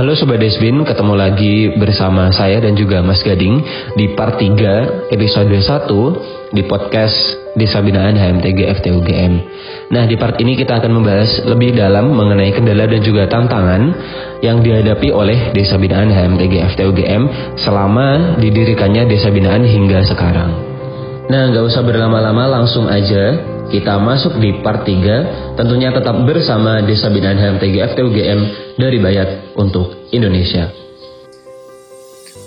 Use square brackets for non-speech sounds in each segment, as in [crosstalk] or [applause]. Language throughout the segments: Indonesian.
Halo Sobat Desbin, ketemu lagi bersama saya dan juga Mas Gading di part 3 episode 1 di podcast Desa Binaan HMTG FTUGM. Nah di part ini kita akan membahas lebih dalam mengenai kendala dan juga tantangan yang dihadapi oleh Desa Binaan HMTG FTUGM selama didirikannya Desa Binaan hingga sekarang. Nah nggak usah berlama-lama langsung aja kita masuk di part 3, tentunya tetap bersama Desa Binaan HMTG FTUGM dari Bayat untuk Indonesia.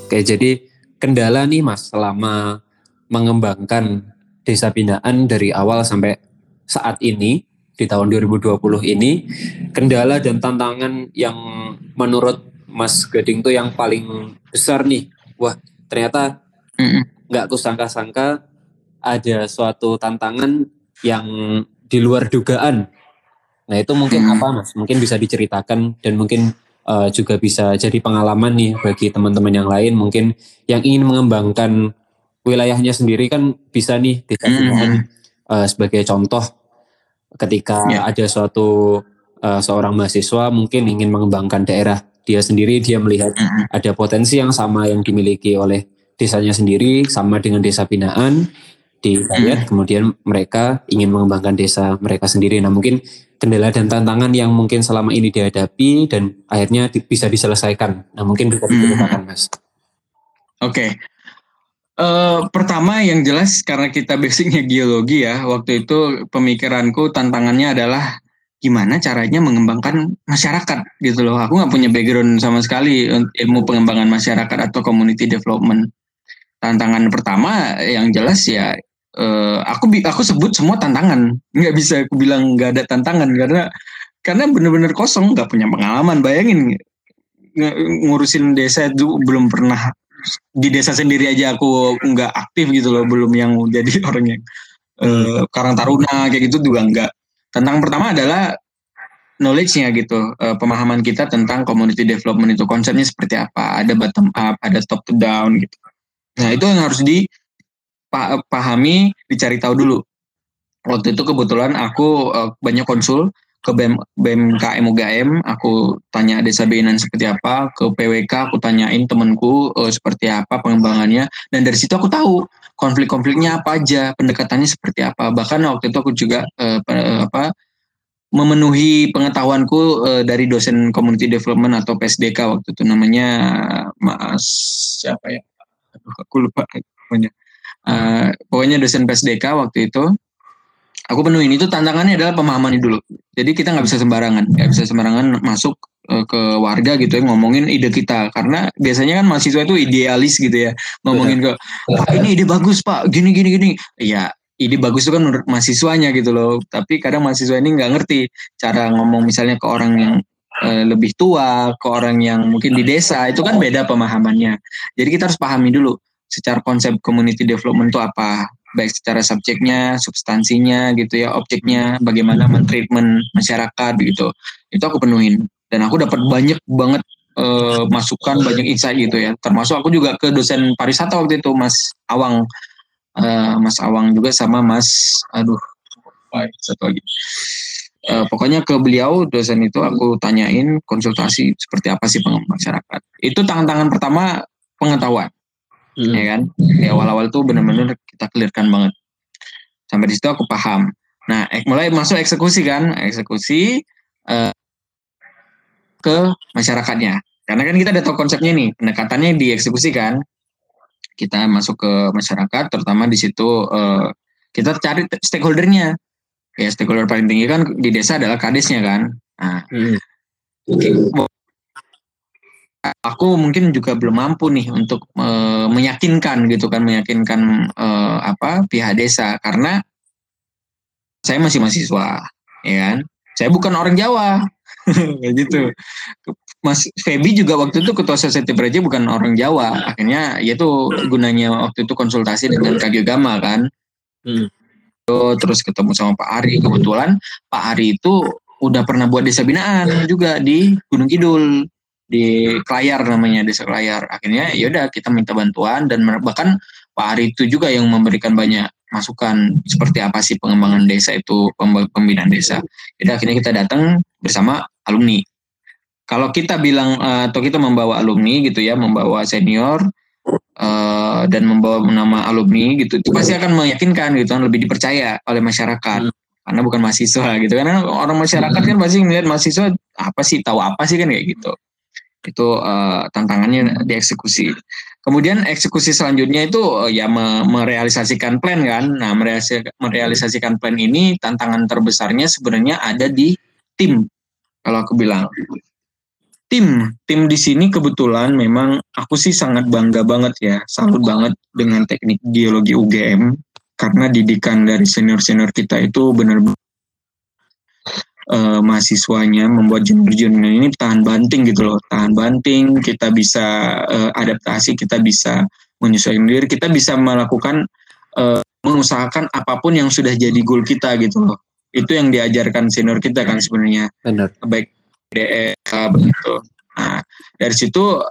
Oke, jadi kendala nih Mas selama mengembangkan Desa Binaan dari awal sampai saat ini di tahun 2020 ini, kendala dan tantangan yang menurut Mas Gading tuh yang paling besar nih. Wah, ternyata nggak kusangka-sangka ada suatu tantangan yang di luar dugaan. Nah itu mungkin hmm. apa mas? Mungkin bisa diceritakan dan mungkin uh, juga bisa jadi pengalaman nih bagi teman-teman yang lain. Mungkin yang ingin mengembangkan wilayahnya sendiri kan bisa nih dikatakan hmm. uh, sebagai contoh ketika ya. ada suatu uh, seorang mahasiswa mungkin ingin mengembangkan daerah dia sendiri dia melihat hmm. ada potensi yang sama yang dimiliki oleh desanya sendiri sama dengan desa binaan di rakyat, hmm. kemudian mereka ingin mengembangkan desa mereka sendiri. Nah mungkin kendala dan tantangan yang mungkin selama ini dihadapi dan akhirnya di, bisa diselesaikan. Nah mungkin bisa diceritakan hmm. mas. Oke, okay. uh, eh, pertama yang jelas karena kita basicnya geologi ya, waktu itu pemikiranku tantangannya adalah gimana caranya mengembangkan masyarakat gitu loh. Aku nggak punya background sama sekali ilmu pengembangan masyarakat atau community development tantangan pertama yang jelas ya uh, aku aku sebut semua tantangan. Nggak bisa aku bilang nggak ada tantangan karena karena benar-benar kosong nggak punya pengalaman. Bayangin ngurusin desa itu belum pernah di desa sendiri aja aku nggak aktif gitu loh belum yang jadi [laughs] orang yang uh, karang taruna kayak gitu juga nggak. Tantangan pertama adalah knowledge-nya gitu uh, pemahaman kita tentang community development itu konsepnya seperti apa ada bottom up ada top to down gitu. Nah itu yang harus di pahami, dicari tahu dulu. Waktu itu kebetulan aku uh, banyak konsul ke BM, BMKM UGM, aku tanya desa binan seperti apa, ke PWK aku tanyain temenku uh, seperti apa pengembangannya, dan dari situ aku tahu konflik-konfliknya apa aja, pendekatannya seperti apa. Bahkan waktu itu aku juga uh, apa memenuhi pengetahuanku uh, dari dosen community development atau PSDK waktu itu namanya Mas siapa ya? Aduh, aku lupa namanya uh, pokoknya dosen PSDK waktu itu aku penuhin. Itu tantangannya adalah pemahaman dulu. Jadi kita nggak bisa sembarangan. Nggak bisa sembarangan masuk uh, ke warga gitu ya ngomongin ide kita. Karena biasanya kan mahasiswa itu idealis gitu ya ngomongin ke pak ini ide bagus pak. Gini gini gini. Ya ide bagus itu kan menurut mahasiswanya gitu loh. Tapi kadang mahasiswa ini nggak ngerti cara ngomong misalnya ke orang yang uh, lebih tua ke orang yang mungkin di desa. Itu kan beda pemahamannya. Jadi kita harus pahami dulu secara konsep community development itu apa baik secara subjeknya, substansinya gitu ya, objeknya, bagaimana mentreatment masyarakat gitu. Itu aku penuhin dan aku dapat banyak banget uh, masukan, banyak insight gitu ya. Termasuk aku juga ke dosen pariwisata waktu itu Mas Awang, uh, Mas Awang juga sama Mas, aduh, satu lagi. Uh, pokoknya ke beliau dosen itu aku tanyain konsultasi seperti apa sih pengembang masyarakat. Itu tangan-tangan pertama pengetahuan hmm. ya kan? Di awal-awal tuh bener-bener kita clearkan banget. Sampai di situ aku paham. Nah mulai masuk eksekusi kan? Eksekusi uh, ke masyarakatnya. Karena kan kita udah tahu konsepnya nih pendekatannya dieksekusikan kita masuk ke masyarakat terutama di situ uh, kita cari stakeholdernya. Ya stakeholder paling tinggi kan di desa adalah kadesnya kan? Nah hmm aku mungkin juga belum mampu nih untuk e, meyakinkan gitu kan meyakinkan e, apa pihak desa. Karena saya masih mahasiswa ya kan? Saya bukan orang Jawa. [laughs] Kayak gitu. Mas Feby juga waktu itu ketua Society Praja bukan orang Jawa. Akhirnya yaitu gunanya waktu itu konsultasi dengan Kagio Gama kan. Hmm. terus ketemu sama Pak Ari. Kebetulan Pak Ari itu udah pernah buat desa binaan juga di Gunung Kidul di Klayar namanya desa Klayar akhirnya ya udah kita minta bantuan dan bahkan Pak Ari itu juga yang memberikan banyak masukan seperti apa sih pengembangan desa itu pembinaan desa. Jadi akhirnya kita datang bersama alumni. Kalau kita bilang uh, atau kita membawa alumni gitu ya, membawa senior uh, dan membawa nama alumni gitu, itu pasti akan meyakinkan gitu kan lebih dipercaya oleh masyarakat. Hmm. Karena bukan mahasiswa gitu. Karena orang masyarakat kan pasti melihat mahasiswa apa sih tahu apa sih? kan kayak gitu itu uh, tantangannya dieksekusi. Kemudian eksekusi selanjutnya itu uh, ya me merealisasikan plan kan. Nah, merealisasikan plan ini tantangan terbesarnya sebenarnya ada di tim. Kalau aku bilang tim, tim di sini kebetulan memang aku sih sangat bangga banget ya, salut banget dengan teknik geologi UGM karena didikan dari senior-senior kita itu benar-benar uh, mahasiswanya membuat junior-junior ini tahan banting gitu loh. Tahan banting kita bisa uh, adaptasi kita bisa menyesuaikan diri kita bisa melakukan uh, mengusahakan apa pun yang sudah jadi goal kita gitu loh. Itu yang diajarkan senior kita kan sebenarnya. Benar. Baik DE begitu nah dari situ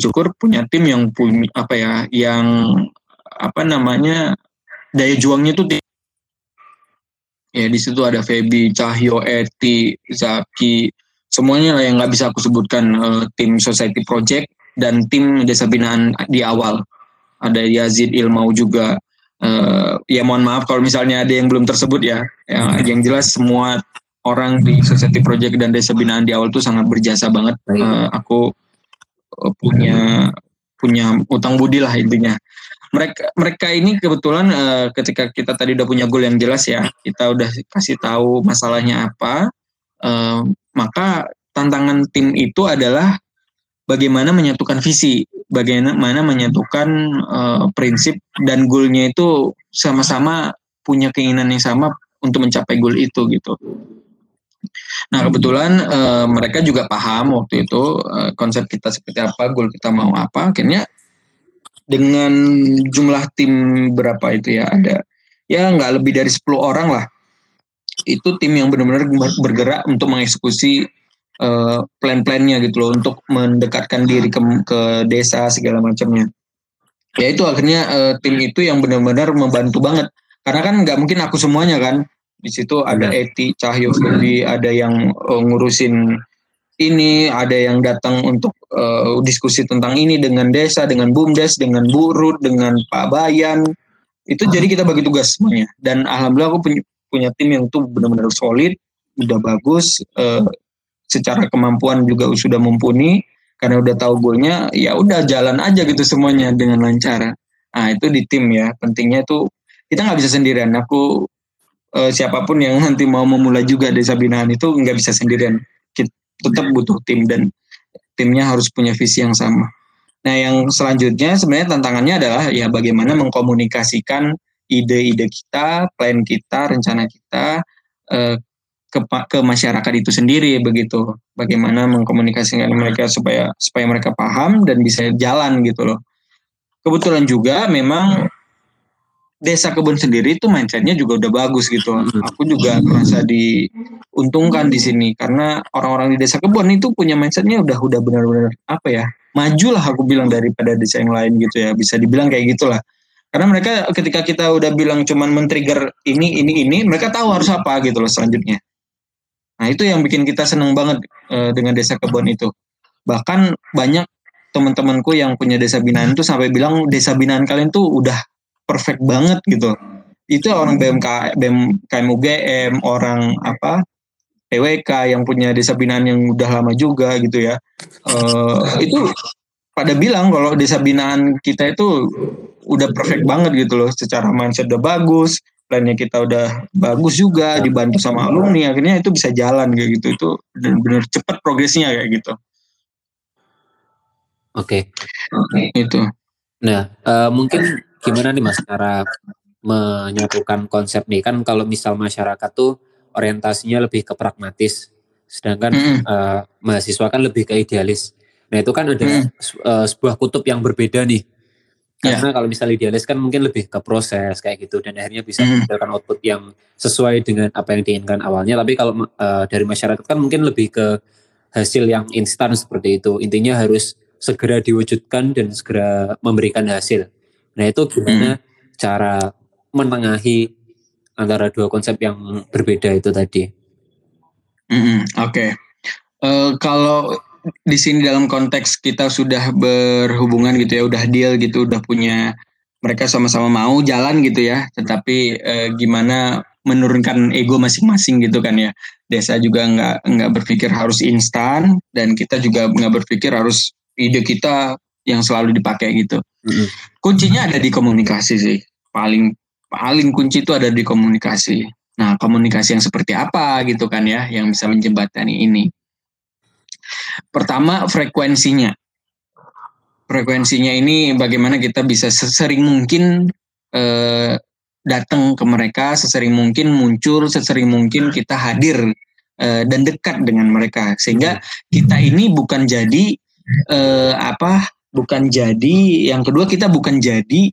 syukur punya tim yang punya apa ya yang apa namanya daya juangnya tuh ya di situ ada Feby, Cahyo, Eti, Zaki, semuanya yang nggak bisa aku sebutkan uh, tim Society Project dan tim desa binaan di awal. Ada Yazid Ilmau juga. Uh, ya mohon maaf kalau misalnya ada yang belum tersebut ya, ya yang jelas semua orang di Society Project dan desa binaan di awal tuh sangat berjasa banget. Uh, aku punya punya utang budi lah intinya mereka mereka ini kebetulan uh, ketika kita tadi udah punya goal yang jelas ya kita udah kasih tahu masalahnya apa uh, maka tantangan tim itu adalah bagaimana menyatukan visi bagaimana menyatukan uh, prinsip dan goalnya itu sama-sama punya keinginan yang sama untuk mencapai goal itu gitu Nah kebetulan uh, mereka juga paham waktu itu uh, konsep kita seperti apa, goal kita mau apa. Akhirnya dengan jumlah tim berapa itu ya ada ya nggak lebih dari 10 orang lah. Itu tim yang benar-benar bergerak untuk mengeksekusi uh, plan-plannya gitu loh untuk mendekatkan diri ke, ke desa segala macamnya. Ya itu akhirnya uh, tim itu yang benar-benar membantu banget. Karena kan nggak mungkin aku semuanya kan. Di situ ada iya. Eti Cahyo Febi ada yang uh, ngurusin ini ada yang datang untuk uh, diskusi tentang ini dengan desa, dengan bumdes, dengan burut, dengan Pak Bayan. Itu hmm. jadi kita bagi tugas semuanya. Dan alhamdulillah aku punya, punya tim yang tuh benar-benar solid, udah bagus, uh, secara kemampuan juga sudah mumpuni. Karena udah tahu goalnya, ya udah jalan aja gitu semuanya dengan lancar. Nah itu di tim ya, pentingnya tuh kita nggak bisa sendirian. Aku uh, siapa pun yang nanti mau memulai juga desa binaan itu nggak bisa sendirian tetap butuh tim dan timnya harus punya visi yang sama. Nah, yang selanjutnya sebenarnya tantangannya adalah ya bagaimana mengkomunikasikan ide-ide kita, plan kita, rencana kita eh, ke ke masyarakat itu sendiri begitu. Bagaimana mengkomunikasikan mereka supaya supaya mereka paham dan bisa jalan gitu loh. Kebetulan juga memang desa kebun sendiri itu mindsetnya juga udah bagus gitu. Aku juga merasa diuntungkan di sini karena orang-orang di desa kebun itu punya mindsetnya udah udah benar-benar apa ya maju lah aku bilang daripada desa yang lain gitu ya bisa dibilang kayak gitulah. Karena mereka ketika kita udah bilang cuman men-trigger ini ini ini mereka tahu harus apa gitu loh selanjutnya. Nah itu yang bikin kita seneng banget e, dengan desa kebun itu. Bahkan banyak teman-temanku yang punya desa binaan itu sampai bilang desa binaan kalian tuh udah perfect banget gitu itu orang BMK BMKM UGM orang apa PWK yang punya desa binaan yang udah lama juga gitu ya. Uh, itu pada bilang kalau desa binaan kita itu udah perfect banget gitu loh. Secara mindset udah bagus plannya kita udah bagus juga dibantu sama alumni akhirnya itu bisa jalan kayak gitu. Itu benar-benar cepat progresnya kayak gitu. Oke. Okay. itu. Nah uh, mungkin gimana nih mas cara menyatukan konsep nih? Kan kalau misal masyarakat tuh orientasinya lebih ke pragmatis sedangkan mm. uh, mahasiswa kan lebih ke idealis nah itu kan ada mm. uh, sebuah kutub yang berbeda nih karena yeah. kalau misal idealis kan mungkin lebih ke proses kayak gitu dan akhirnya bisa mm. menghasilkan output yang sesuai dengan apa yang diinginkan awalnya tapi kalau uh, dari masyarakat kan mungkin lebih ke hasil yang instan seperti itu intinya harus segera diwujudkan dan segera memberikan hasil Nah itu gimana hmm. cara menengahi antara dua konsep yang berbeda itu tadi? Hmm, Oke, okay. Uh, kalau di sini dalam konteks kita sudah berhubungan gitu ya, udah deal gitu, udah punya mereka sama-sama mau jalan gitu ya, tetapi uh, gimana menurunkan ego masing-masing gitu kan ya. Desa juga nggak nggak berpikir harus instan dan kita juga nggak berpikir harus ide kita yang selalu dipakai gitu. Mm-hmm. Kuncinya ada di komunikasi sih. Paling paling kunci itu ada di komunikasi. Nah, komunikasi yang seperti apa gitu kan ya yang bisa menjembatani ini. Pertama, frekuensinya. Frekuensinya ini bagaimana kita bisa sesering mungkin eh, datang ke mereka sesering mungkin muncul sesering mungkin kita hadir uh, dan dekat dengan mereka sehingga kita ini bukan jadi uh, apa bukan jadi yang kedua kita bukan jadi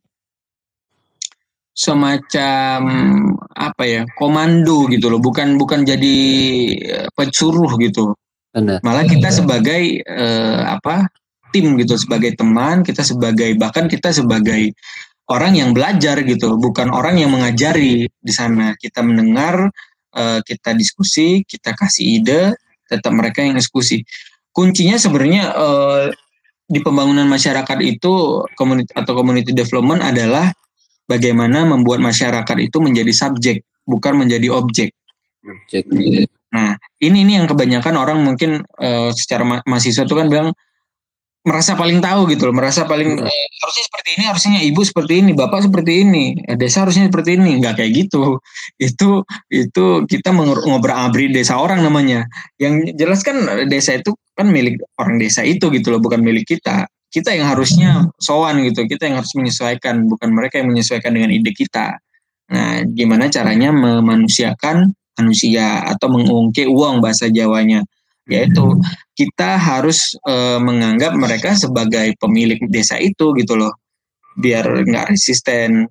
semacam apa ya komando gitu loh bukan bukan jadi eh, pecuruh gitu Benar. malah kita sebagai uh, apa tim gitu sebagai teman kita sebagai bahkan kita sebagai orang yang belajar gitu, bukan orang yang mengajari di sana. Kita mendengar, uh, kita diskusi, kita kasih ide, tetap mereka yang diskusi. Kuncinya sebenarnya uh, di pembangunan masyarakat itu community atau community development adalah bagaimana membuat masyarakat itu menjadi subjek, bukan menjadi objek. Objek. Nah, ini ini yang kebanyakan orang mungkin uh, secara ma mahasiswa itu kan bilang merasa paling tahu gitu loh, merasa paling hmm. eh, harusnya seperti ini, harusnya ibu seperti ini, bapak seperti ini, eh, desa harusnya seperti ini, nggak kayak gitu. [laughs] Itu itu kita ngobrol abri desa orang namanya. Yang jelas kan desa itu kan milik orang desa itu gitu loh, bukan milik kita. Kita yang harusnya sowan gitu, kita yang harus menyesuaikan, bukan mereka yang menyesuaikan dengan ide kita. Nah, gimana caranya memanusiakan manusia atau mengungkit uang bahasa Jawanya? Yaitu kita harus e, menganggap mereka sebagai pemilik desa itu gitu loh. Biar nggak resisten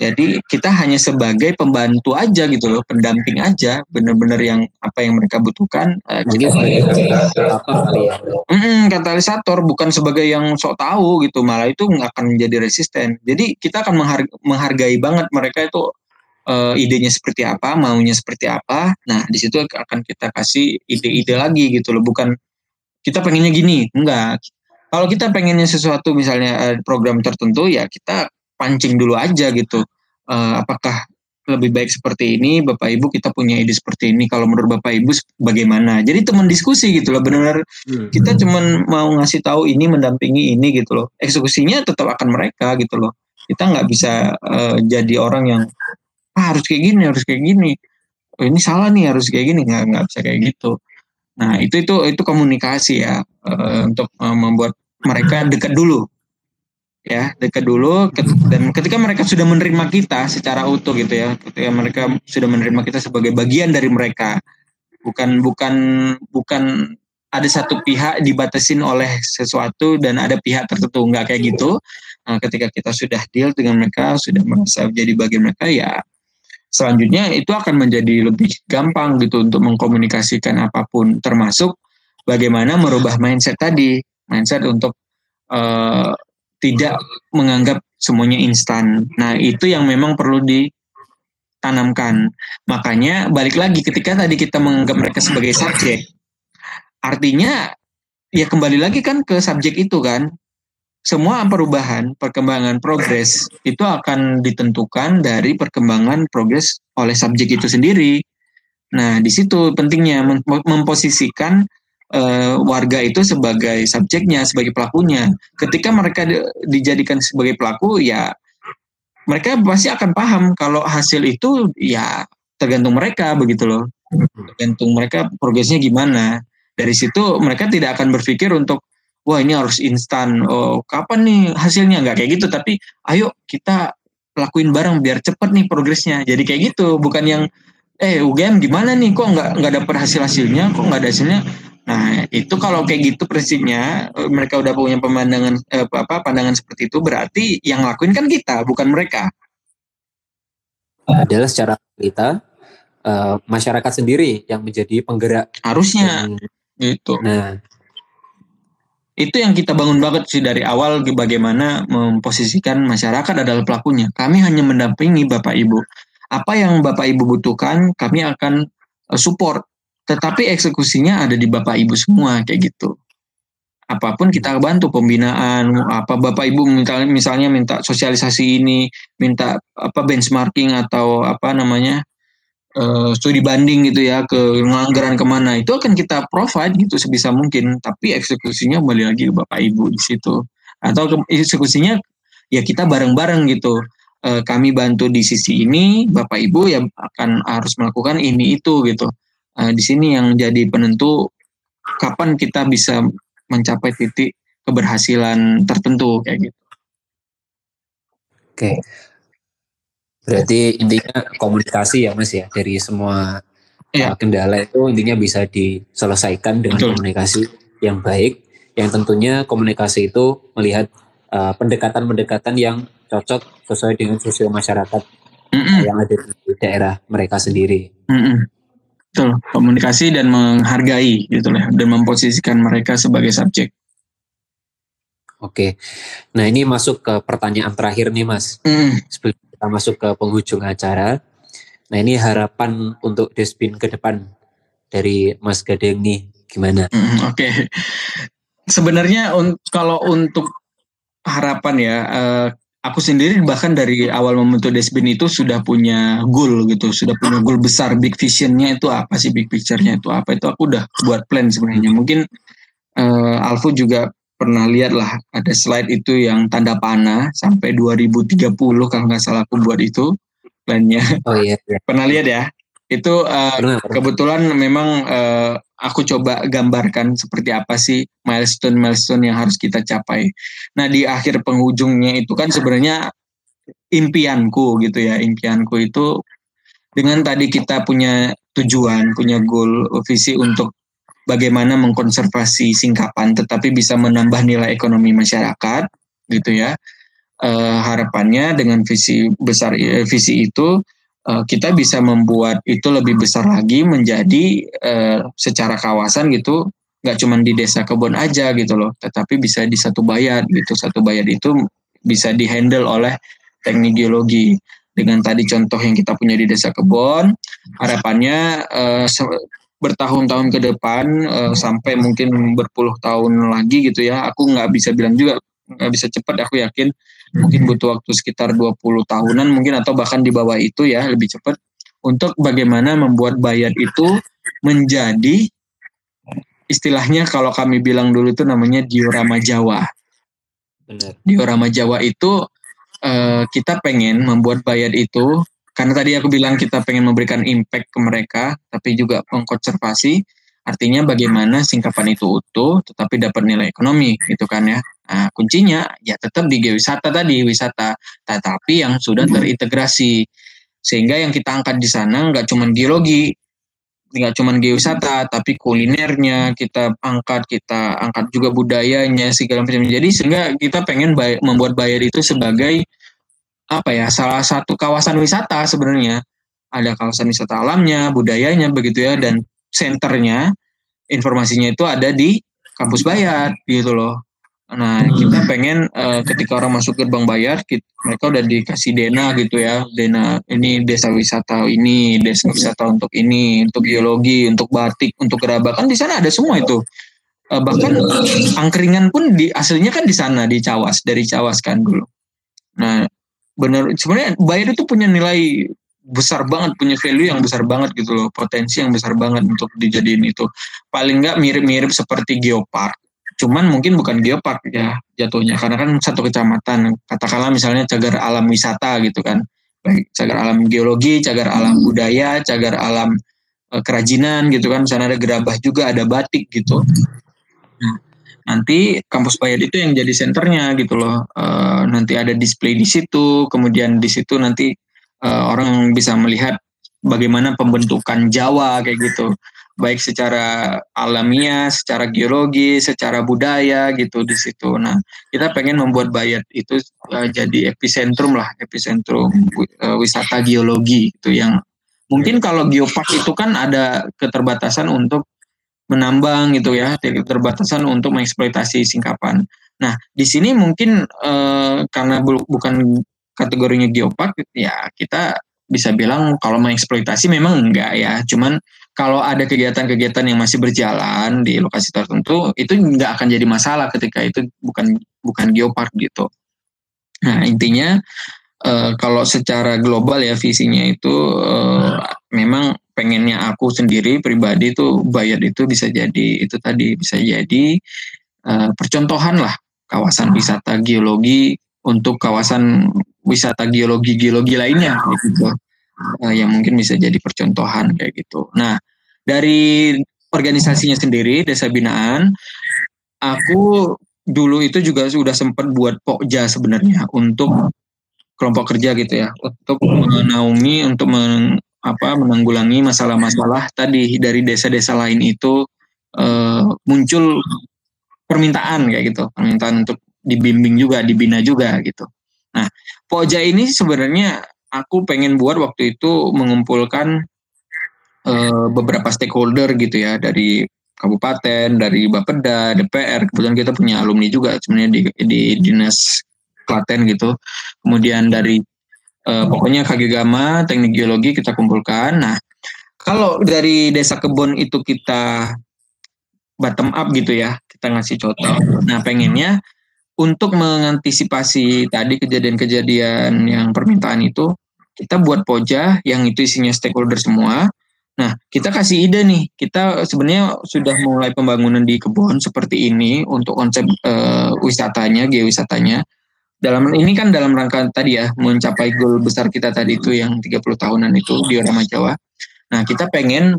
jadi kita hanya sebagai pembantu aja gitu loh pendamping aja bener-bener yang apa yang mereka butuhkan e, kita katalisator ya mm, katalisator bukan sebagai yang sok tahu gitu malah itu nggak akan menjadi resisten jadi kita akan menghargai banget mereka itu uh, idenya seperti apa, maunya seperti apa. Nah, di situ akan kita kasih ide-ide lagi gitu loh, bukan kita pengennya gini, enggak. Kalau kita pengennya sesuatu misalnya uh, program tertentu ya kita pancing dulu aja gitu. Uh, apakah lebih baik seperti ini, Bapak Ibu kita punya ide seperti ini. Kalau menurut Bapak Ibu bagaimana? Jadi teman diskusi gitu loh, benar-benar hmm. kita cuman mau ngasih tahu ini, mendampingi ini gitu loh. Eksekusinya tetap akan mereka gitu loh. Kita nggak bisa uh, jadi orang yang ah, harus kayak gini harus kayak gini oh, ini salah nih harus kayak gini nggak nggak bisa kayak gitu nah itu itu itu komunikasi ya uh, untuk uh, membuat mereka dekat dulu ya dekat dulu dan ketika mereka sudah menerima kita secara utuh gitu ya ketika mereka sudah menerima kita sebagai bagian dari mereka bukan bukan bukan ada satu pihak dibatasin oleh sesuatu dan ada pihak tertentu nggak kayak gitu. Nah, ketika kita sudah deal dengan mereka sudah merasa jadi bagian mereka ya selanjutnya itu akan menjadi lebih gampang gitu untuk mengkomunikasikan apa pun termasuk bagaimana merubah mindset tadi mindset untuk uh, tidak menganggap semuanya instan nah itu yang memang perlu ditanamkan makanya balik lagi ketika tadi kita menganggap mereka sebagai subjek artinya ya kembali lagi kan ke subjek itu kan semua perubahan, perkembangan, progres itu akan ditentukan dari perkembangan progres oleh subjek itu sendiri. Nah, di situ pentingnya memposisikan uh, warga itu sebagai subjeknya, sebagai pelakunya. Ketika mereka dijadikan sebagai pelaku, ya mereka pasti akan paham kalau hasil itu ya tergantung mereka begitu loh. Tergantung mereka progresnya gimana. Dari situ mereka tidak akan berpikir untuk wah ini harus instan. Oh kapan nih hasilnya? Nggak kayak gitu. Tapi ayo kita lakuin bareng biar cepet nih progresnya. Jadi kayak gitu. Bukan yang eh UGM gimana nih? Kok nggak nggak dapet hasil hasilnya kok nggak ada hasilnya nah itu kalau kayak gitu prinsipnya eh, mereka udah punya pemandangan eh, apa pandangan seperti itu berarti yang lakuin kan kita bukan mereka adalah secara kita uh, masyarakat sendiri yang menjadi penggerak harusnya gitu nah itu yang kita bangun banget sih dari awal bagaimana memposisikan masyarakat adalah pelakunya. Kami hanya mendampingi Bapak Ibu. Apa yang Bapak Ibu butuhkan, kami akan eh, support. Tetapi eksekusinya ada di bapak ibu semua kayak gitu. Apa pun kita bantu pembinaan apa bapak ibu misalnya misalnya minta sosialisasi ini minta apa benchmarking atau apa namanya uh, studi banding gitu ya ke anggaran ke mana itu akan kita provide gitu sebisa mungkin. Tapi eksekusinya kembali lagi ke bapak ibu di situ. Atau ke, eksekusinya ya kita bareng-bareng gitu. Uh, kami bantu di sisi ini bapak ibu ya akan harus melakukan ini itu gitu uh, di sini yang jadi penentu kapan kita bisa mencapai titik keberhasilan tertentu kayak gitu. Oke. Berarti intinya komunikasi ya Mas ya dari semua ya. kendala itu intinya bisa diselesaikan dengan Betul. komunikasi yang baik yang tentunya komunikasi itu melihat uh, pendekatan-pendekatan yang cocok sesuai dengan sosial masyarakat mm -mm. yang ada di daerah mereka sendiri. Mm -mm. Betul, komunikasi dan menghargai gitu lah dan memposisikan mereka sebagai subjek. Oke. Nah, ini masuk ke pertanyaan terakhir nih, Mas. Mm. Sebelum kita masuk ke penghujung acara. Nah, ini harapan untuk Despin ke depan dari Mas Gadeng nih gimana? Mm, Oke. Okay. Sebenarnya un kalau untuk harapan ya, uh, aku sendiri bahkan dari awal membentuk Desbin itu sudah punya goal gitu, sudah punya goal besar, big visionnya itu apa sih, big picture-nya itu apa itu aku udah buat plan sebenarnya. Mungkin uh, Alfu juga pernah lihat lah ada slide itu yang tanda panah sampai 2030 kalau nggak salah aku buat itu plannya. Oh iya. iya. pernah lihat ya? Itu uh, kebetulan memang uh, aku coba gambarkan seperti apa sih milestone-milestone yang harus kita capai. Nah di akhir penghujungnya itu kan sebenarnya impianku gitu ya, impianku itu dengan tadi kita punya tujuan, punya goal, visi untuk bagaimana mengkonservasi singkapan, tetapi bisa menambah nilai ekonomi masyarakat gitu ya. Uh, harapannya dengan visi besar visi itu uh, kita bisa membuat itu lebih besar lagi menjadi uh, secara kawasan gitu nggak cuma di desa kebun aja gitu loh tetapi bisa di satu bayat gitu. Satu bayat itu bisa dihandle oleh teknik geologi. Dengan tadi contoh yang kita punya di desa kebun harapannya uh, bertahun-tahun ke depan uh, sampai mungkin berpuluh tahun lagi gitu ya. Aku nggak bisa bilang juga nggak bisa cepat aku yakin mungkin butuh waktu sekitar 20 tahunan mungkin atau bahkan di bawah itu ya lebih cepat untuk bagaimana membuat bayat itu menjadi istilahnya kalau kami bilang dulu itu namanya diorama Jawa. Benar. Diorama Jawa itu uh, kita pengen membuat bayat itu karena tadi aku bilang kita pengen memberikan impact ke mereka tapi juga mengkonservasi Artinya bagaimana singkapan itu utuh tetapi dapat nilai ekonomi gitu kan ya. Nah, kuncinya ya tetap di geowisata tadi, wisata tetapi yang sudah hmm. terintegrasi. Sehingga yang kita angkat di sana nggak cuma geologi, nggak cuma geowisata, tapi kulinernya kita angkat, kita angkat juga budayanya segala macam. Jadi sehingga kita pengen bay membuat Bayar itu sebagai apa ya salah satu kawasan wisata sebenarnya. Ada kawasan wisata alamnya, budayanya begitu ya, dan senternya informasinya itu ada di kampus Bayar gitu loh. Nah, kita pengen uh, ketika orang masuk gerbang bayar, kita, mereka udah dikasih dena gitu ya, dena ini desa wisata ini, desa wisata untuk ini, untuk geologi, untuk batik, untuk gerabah. Kan di sana ada semua itu. Uh, bahkan angkringan pun di aslinya kan di sana di Cawas, dari Cawas kan dulu. Nah, benar sebenarnya bayar itu punya nilai besar banget punya value yang besar banget gitu loh. Potensi yang besar banget untuk dijadiin itu. Paling nggak mirip-mirip seperti geopark cuman mungkin bukan geopark ya jatuhnya. Karena kan satu kecamatan katakanlah misalnya cagar alam wisata gitu kan. Baik cagar alam geologi cagar alam budaya cagar alam e, kerajinan gitu kan. Sana ada gerabah juga ada batik gitu. Nah, nanti kampus Bayat itu yang jadi senternya gitu loh. E, nanti ada display di situ kemudian di situ nanti uh, orang bisa melihat bagaimana pembentukan Jawa kayak gitu baik secara alamiah, secara geologi, secara budaya gitu di situ. Nah, kita pengen membuat Bayat itu uh, jadi epicentrum lah, epicentrum uh, wisata geologi itu yang mungkin kalau geopark itu kan ada keterbatasan untuk menambang gitu ya, keterbatasan untuk mengeksploitasi singkapan. Nah, di sini mungkin uh, karena bu bukan kategorinya geopark ya kita bisa bilang kalau mengeksploitasi memang enggak ya cuman kalau ada kegiatan-kegiatan yang masih berjalan di lokasi tertentu itu nggak akan jadi masalah ketika itu bukan bukan geopark gitu. Nah intinya uh, kalau secara global ya visinya itu uh, memang pengennya aku sendiri pribadi itu Bayat itu bisa jadi itu tadi bisa jadi uh, percontohan lah kawasan wisata geologi untuk kawasan wisata geologi geologi lainnya gitu uh, yang mungkin bisa jadi percontohan kayak gitu. Nah dari organisasinya sendiri Desa Binaan, aku dulu itu juga sudah sempat buat pokja sebenarnya untuk kelompok kerja gitu ya. Untuk menaungi untuk men, apa menanggulangi masalah-masalah tadi dari desa-desa lain itu uh, muncul permintaan kayak gitu. Permintaan untuk dibimbing juga dibina juga gitu. Nah Poja ini sebenarnya aku pengen buat waktu itu mengumpulkan uh, beberapa stakeholder gitu ya dari kabupaten dari Bapeda DPR kebetulan kita punya alumni juga sebenarnya di, di dinas Klaten gitu. Kemudian dari uh, pokoknya KG Gama teknik geologi kita kumpulkan. Nah kalau dari desa kebon itu kita bottom up gitu ya kita ngasih contoh. Nah pengennya untuk mengantisipasi tadi kejadian-kejadian yang permintaan itu, kita buat poja yang itu isinya stakeholder semua. Nah, kita kasih ide nih. Kita sebenarnya sudah mulai pembangunan di kebun seperti ini untuk konsep uh, wisatanya, geowisatanya. Dalam ini kan dalam rangka tadi ya mencapai goal besar kita tadi itu yang 30 tahunan itu di Rama Jawa. Nah, kita pengen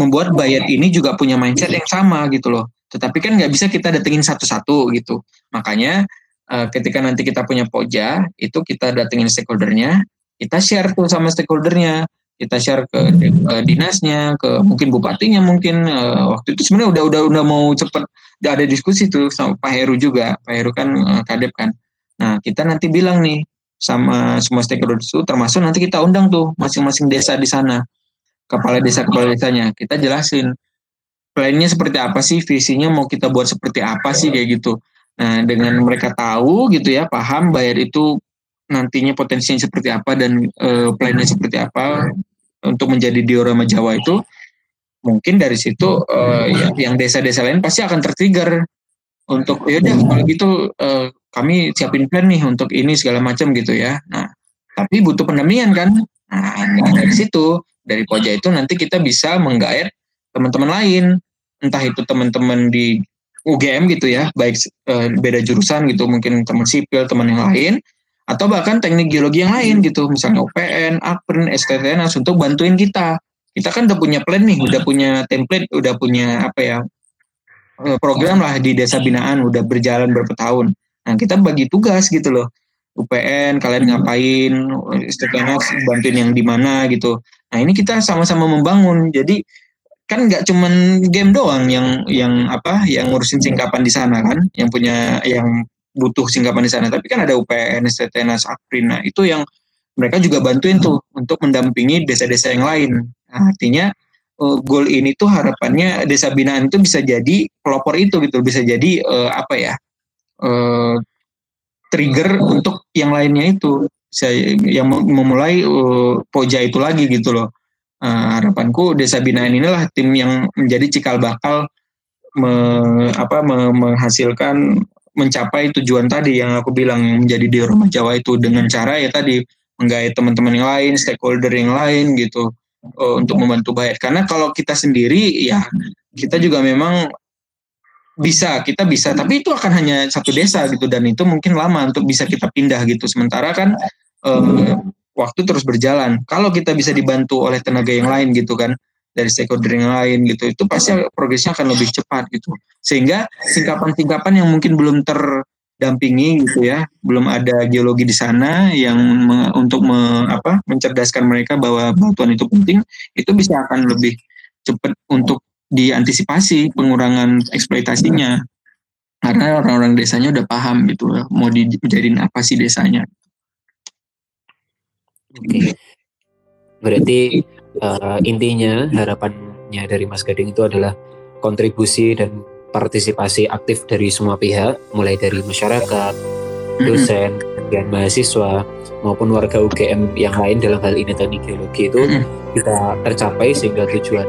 membuat Bayat ini juga punya mindset yang sama gitu loh. Tetapi kan nggak bisa kita datengin satu-satu gitu. Makanya uh, ketika nanti kita punya poja, itu kita datengin stakeholdernya, kita share tuh sama stakeholdernya, kita share ke dinasnya, ke mungkin bupatinya mungkin uh, waktu itu sebenarnya udah udah udah mau cepet udah ada diskusi tuh sama Pak Heru juga, Pak Heru kan uh, kadep kan. Nah kita nanti bilang nih sama semua stakeholder itu, termasuk nanti kita undang tuh masing-masing desa di sana, kepala desa kepala desanya, kita jelasin plannya seperti apa sih, visinya mau kita buat seperti apa sih kayak gitu. Nah, dengan mereka tahu gitu ya, paham bayar itu nantinya potensinya seperti apa dan uh, plannya seperti apa untuk menjadi diorama Jawa itu, mungkin dari situ ya, yang desa-desa lain pasti akan tertrigger untuk ya udah kalau gitu uh, kami siapin plan nih untuk ini segala macam gitu ya. Nah, tapi butuh pendampingan kan. Nah, dari situ dari Poja itu nanti kita bisa menggait teman-teman lain, entah itu teman-teman di UGM gitu ya, baik e, beda jurusan gitu, mungkin teman sipil, teman yang lain, atau bahkan teknik geologi yang lain gitu, misalnya UPN, APRN, STTNAS untuk bantuin kita. Kita kan udah punya plan nih, udah punya template, udah punya apa ya eh, program lah di desa binaan, udah berjalan berapa tahun. Nah kita bagi tugas gitu loh. UPN kalian ngapain, STTNAS bantuin yang di mana gitu. Nah ini kita sama-sama membangun. Jadi kan nggak cuman game doang yang yang apa yang ngurusin singkapan di sana kan yang punya yang butuh singkapan di sana. Tapi kan ada UPN, STTNAS, Akprin nah itu yang mereka juga bantuin tuh untuk mendampingi desa-desa yang lain. Nah, artinya uh, goal ini tuh harapannya desa binaan itu bisa jadi pelopor itu gitu bisa jadi uh, apa ya uh, trigger untuk yang lainnya itu. Saya yang memulai uh, poja itu lagi gitu loh uh, harapanku desa binaan inilah tim yang menjadi cikal bakal me, apa, me, menghasilkan mencapai tujuan tadi yang aku bilang menjadi di rumah Jawa itu dengan cara ya tadi menggait teman-teman yang lain, stakeholder yang lain gitu uh, untuk membantu bayar. Karena kalau kita sendiri ya kita juga memang bisa kita bisa tapi itu akan hanya satu desa gitu dan itu mungkin lama untuk bisa kita pindah gitu sementara kan uh, waktu terus berjalan. Kalau kita bisa dibantu oleh tenaga yang lain gitu kan, dari stakeholder yang lain gitu, itu pasti progresnya akan lebih cepat gitu. Sehingga singkapan-singkapan yang mungkin belum terdampingi gitu ya, belum ada geologi di sana yang me, untuk me, apa, mencerdaskan mereka bahwa bantuan itu penting, itu bisa akan lebih cepat untuk diantisipasi pengurangan eksploitasinya karena orang-orang desanya udah paham gitu mau dijadiin apa sih desanya Oke. Berarti uh, intinya harapannya dari Mas Gading itu adalah kontribusi dan partisipasi aktif dari semua pihak, mulai dari masyarakat, dosen, dan mahasiswa maupun warga UGM yang lain dalam hal ini teknik geologi itu bisa tercapai sehingga tujuan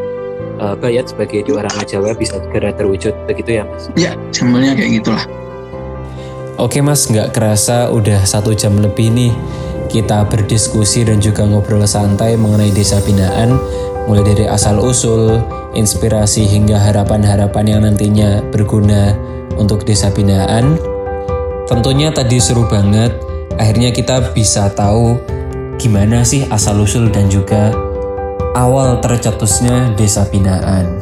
uh, Bayat sebagai di orang Jawa bisa segera terwujud begitu ya Mas? Ya, simpelnya kayak gitulah. Oke Mas, nggak kerasa udah satu jam lebih nih kita berdiskusi dan juga ngobrol santai mengenai desa binaan mulai dari asal usul, inspirasi hingga harapan-harapan yang nantinya berguna untuk desa binaan. Tentunya tadi seru banget, akhirnya kita bisa tahu gimana sih asal usul dan juga awal tercetusnya desa binaan.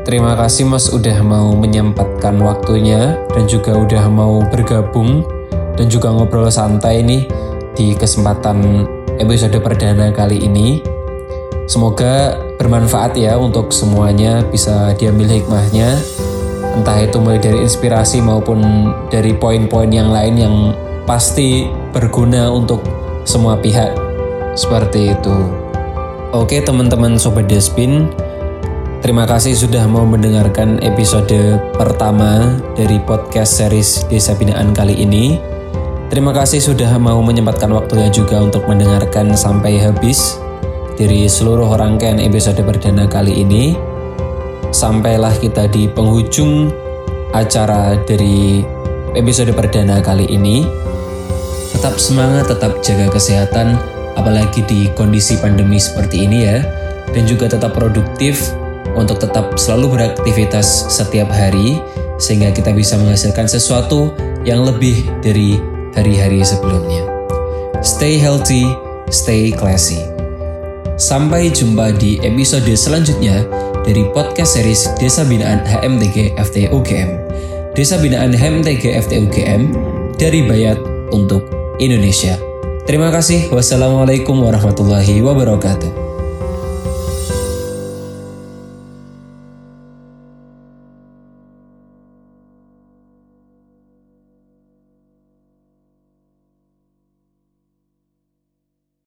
Terima kasih Mas udah mau menyempatkan waktunya dan juga udah mau bergabung dan juga ngobrol santai nih di kesempatan episode perdana kali ini. Semoga bermanfaat ya untuk semuanya bisa diambil hikmahnya entah itu mulai dari inspirasi maupun dari poin-poin yang lain yang pasti berguna untuk semua pihak seperti itu. Oke teman-teman Sobat Despin, terima kasih sudah mau mendengarkan episode pertama dari podcast series Desa Binaan kali ini. Terima kasih sudah mau menyempatkan waktunya juga untuk mendengarkan sampai habis dari seluruh rangkaian episode perdana kali ini. Sampailah kita di penghujung acara dari episode perdana kali ini. Tetap semangat, tetap jaga kesehatan, apalagi di kondisi pandemi seperti ini ya, dan juga tetap produktif untuk tetap selalu beraktivitas setiap hari sehingga kita bisa menghasilkan sesuatu yang lebih dari hari-hari sebelumnya. Stay healthy, stay classy. Sampai jumpa di episode selanjutnya dari podcast series Desa Binaan HMTG FTUGM. Desa Binaan HMTG FTUGM dari Bayat untuk Indonesia. Terima kasih. Wassalamualaikum warahmatullahi wabarakatuh.